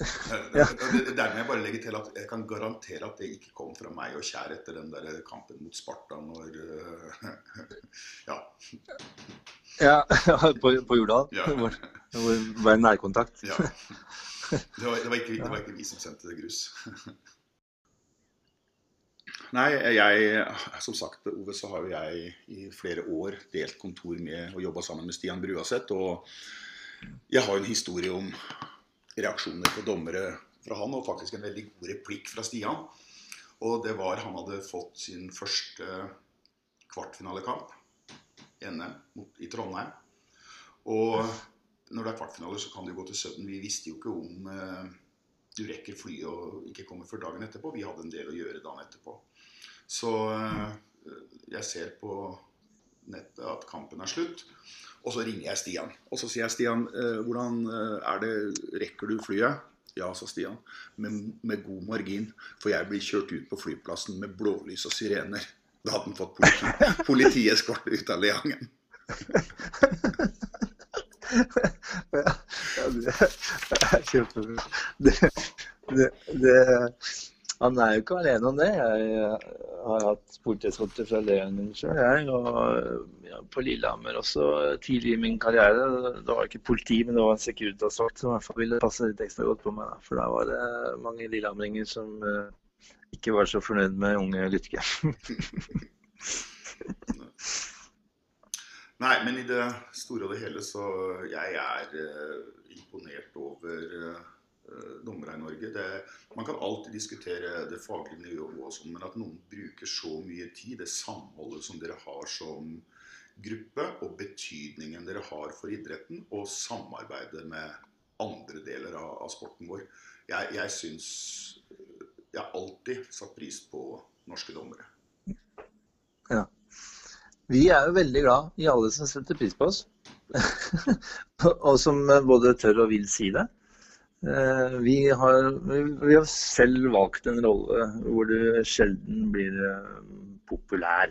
Ja. <laughs> Der må jeg bare legge til at jeg kan garantere at det ikke kom fra meg og Kjær etter den der kampen mot Sparta når øh, <laughs> Ja. Ja, <laughs> på, på Jordal, Ja. hvor, hvor var nærkontakt. ja. Det, var, det, var ikke, det var ikke vi som sendte det grus. Nei, jeg Som sagt, Ove, så har jo jeg i flere år delt kontor med og jobba sammen med Stian Bruaseth. Og jeg har en historie om reaksjoner på dommere fra han, og faktisk en veldig god replikk fra Stian. Og det var han hadde fått sin første kvartfinalekamp NM i Trondheim. Og når det er kvartfinale, så kan det jo gå til Sudden. Vi visste jo ikke om eh, du rekker flyet og ikke kommer før dagen etterpå. Vi hadde en del å gjøre dagen etterpå. Så eh, jeg ser på nettet at kampen er slutt. Og så ringer jeg Stian. Og så sier jeg Stian, eh, hvordan eh, er det, rekker du flyet? Ja, sa Stian, med, med god margin. For jeg blir kjørt ut på flyplassen med blålys og sirener. Da hadde han fått politi, <laughs> politieskorte ut av Leangen. ja, det er kjempebra. Det, det, det, han er jo ikke alene om det. Jeg har hatt politieskorte fra Leangen sjøl, jeg. Og ja, på Lillehammer også tidlig i min karriere. Det var ikke politi, men det var en Securitas-vakt som i hvert fall ville passe litt ekstra godt på meg. Da. For da var det mange lillehamringer som uh, ikke var så fornøyd med unge Lytke. <laughs> Nei, men i det store og det hele så jeg er uh, imponert over uh, dommere i Norge. Det, man kan alltid diskutere det faglige nivået, og sånn, men at noen bruker så mye tid, det samholdet som dere har som gruppe, og betydningen dere har for idretten, og samarbeidet med andre deler av, av sporten vår. Jeg, jeg syns Jeg har alltid satt pris på norske dommere. Ja. Vi er jo veldig glad i alle som setter pris på oss. <laughs> og som både tør og vil si det. Eh, vi har, vi har selv valgt en rolle hvor du sjelden blir eh, populær.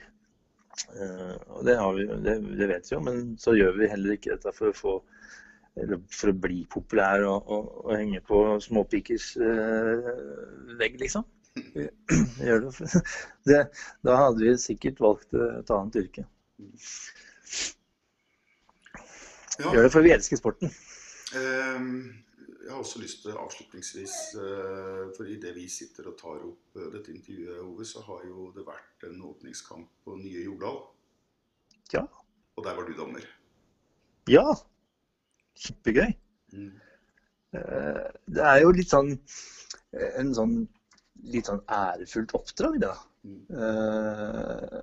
Eh, og det, vi, det, det, vet vi jo, men så gjør vi heller ikke dette for å få eller for å bli populær og, og, og henge på småpikers vegg, liksom. <clears throat> Gjør det. <laughs> det. Da hadde vi sikkert valgt et annet yrke. Ja. Gjør det for vi elsker sporten. Um, jeg har også lyst til avslutningsvis uh, For idet vi sitter og tar opp uh, dette intervjuet, Ove, så har jo det vært en åpningskamp på nye Jordal. Ja. Og der var du dommer. Ja. Kjempegøy. Mm. Uh, det er jo litt sånn en sånn litt sånn ærefullt oppdrag, da. Mm. Uh,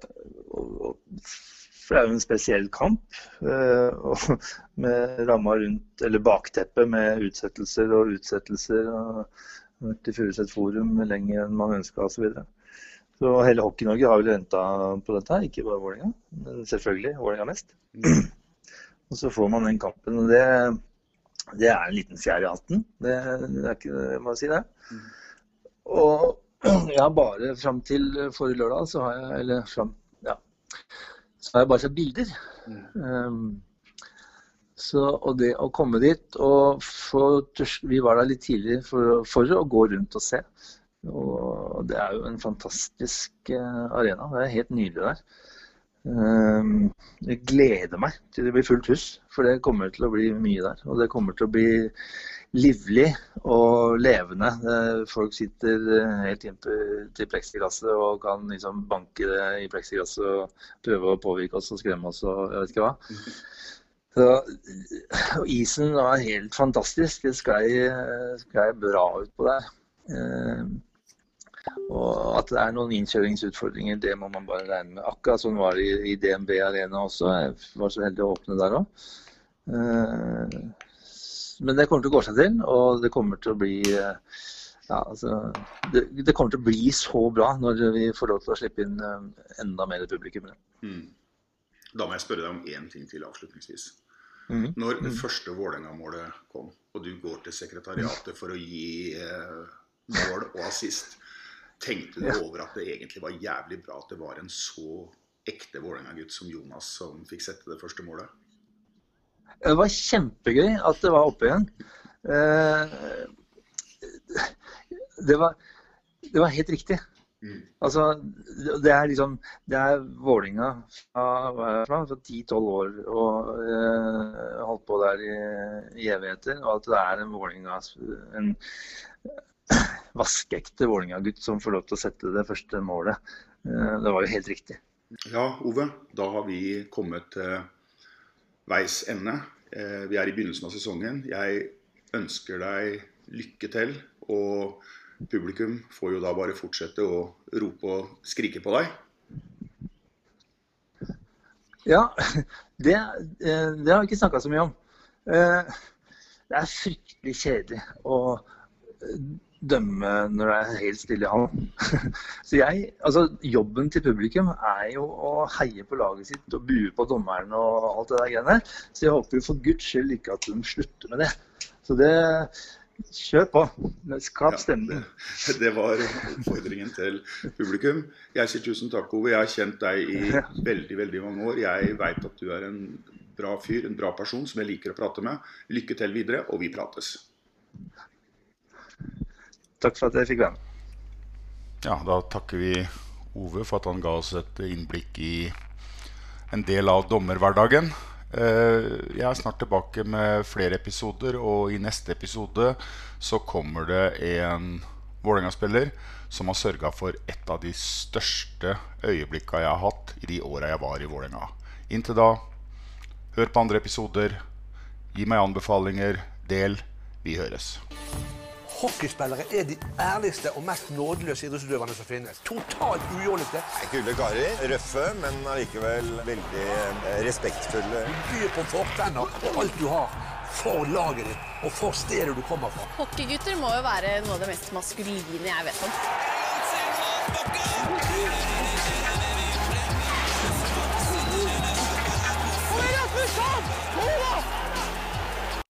for det er jo en spesiell kamp. Uh, <laughs> med ramma rundt, eller bakteppet med utsettelser og utsettelser. og Vært i Furuset forum lenger enn man ønska osv. Så, videre. så hele Hockey-Norge har vel renta på dette, her, ikke bare Vålerenga. Men selvfølgelig Vålerenga mest. Mm. <clears throat> og så får man den kampen. og det, det er en liten fjær i hatten. Det, det er ikke, jeg må si det. Mm. Og <clears throat> ja, bare fram til forrige lørdag så har jeg Eller fram, ja. Så har jeg bare sett bilder. Mm. Um, så, og det å komme dit og få Vi var der litt tidlig for, for, å gå rundt og se. Og det er jo en fantastisk uh, arena. Det er helt nydelig der. Um, jeg gleder meg til det blir fullt hus, for det kommer til å bli mye der. Og det kommer til å bli livlig og levende. Folk sitter helt helt inntil pleksiglasset og kan liksom banke det i pleksiglasset og prøve å påvirke oss og skremme oss og jeg vet ikke hva. Så, og isen var helt fantastisk. Det sklei, bra utpå der. Eh, og at det er noen innkjøringsutfordringer, det må man bare regne med. Akkurat sånn var det i DNB Arena også. Jeg var så heldig å åpne der òg. Men det kommer til å gå seg til, og det kommer til å bli eh, ja, altså, det, det, kommer til å bli så bra når vi får lov til å slippe inn eh, enda mer publikum. Mm. Da må jeg spørre deg om én ting til avslutningsvis. Mm. Når det mm. første Vålerenga-målet kom, og du går til sekretariatet for å gi eh, mål og assist, tenkte du over at det egentlig var jævlig bra at det var en så ekte Vålerenga-gutt som Jonas som fikk sette det første målet? Det var kjempegøy at det var oppe igjen. Eh, det var, det var helt riktig. Mm. Altså, det er liksom Det er Vålinga fra 10-12 år og eh, holdt på der i, i, evigheter. Og at det er en Vålinga En <clears throat> vaskeekte Vålinga-gutt som får lov til å sette det første målet. Eh, det var jo helt riktig. Ja, Ove. Da har vi kommet til veis ende. Eh, vi er i begynnelsen av sesongen. Jeg ønsker deg lykke til. Og publikum får jo da bare fortsette å rope og skrike på deg. Ja, <laughs> det, eh, det har vi ikke snakka så mye om. Eh, Det er fryktelig kjedelig å dømme når det er helt stille i hallen. <laughs> Så jeg, altså Jobben til publikum er jo å heie på laget sitt og bue på dommeren og alt det der greiene. Så jeg håper jo for guds skyld ikke at de slutter med det. Så det Kjør på. Skap stemning. <laughs> Det var oppfordringen til publikum. Jeg sier tusen takk, Ove. Jeg har kjent deg i veldig veldig mange år. Jeg veit at du er en bra fyr, en bra person som jeg liker å prate med. Lykke til videre, og vi prates. Takk for at jeg fikk være med. Ja, da takker vi Ove for at han ga oss et innblikk i en del av dommerhverdagen. Eh, Jeg er snart tilbake med flere episoder, og i neste episode så kommer det en Vålerenga-spiller som har sørga for et av de største øyeblikka jeg har hatt i de åra jeg var i Vålerenga. Inntil da, hør på andre episoder, gi meg anbefalinger, del. Vi høres. Hockeyspillere er de ærligste og mest nådeløse idrettsutøverne som finnes. Totalt ujålete. Kule karer. Røffe, men allikevel veldig eh, respektfulle. Du byr på fortenner og alt du har for laget ditt og for stedet du kommer fra. Hockeygutter må jo være noe av det mest maskuline jeg vet om. Rasmus Sand! Ola!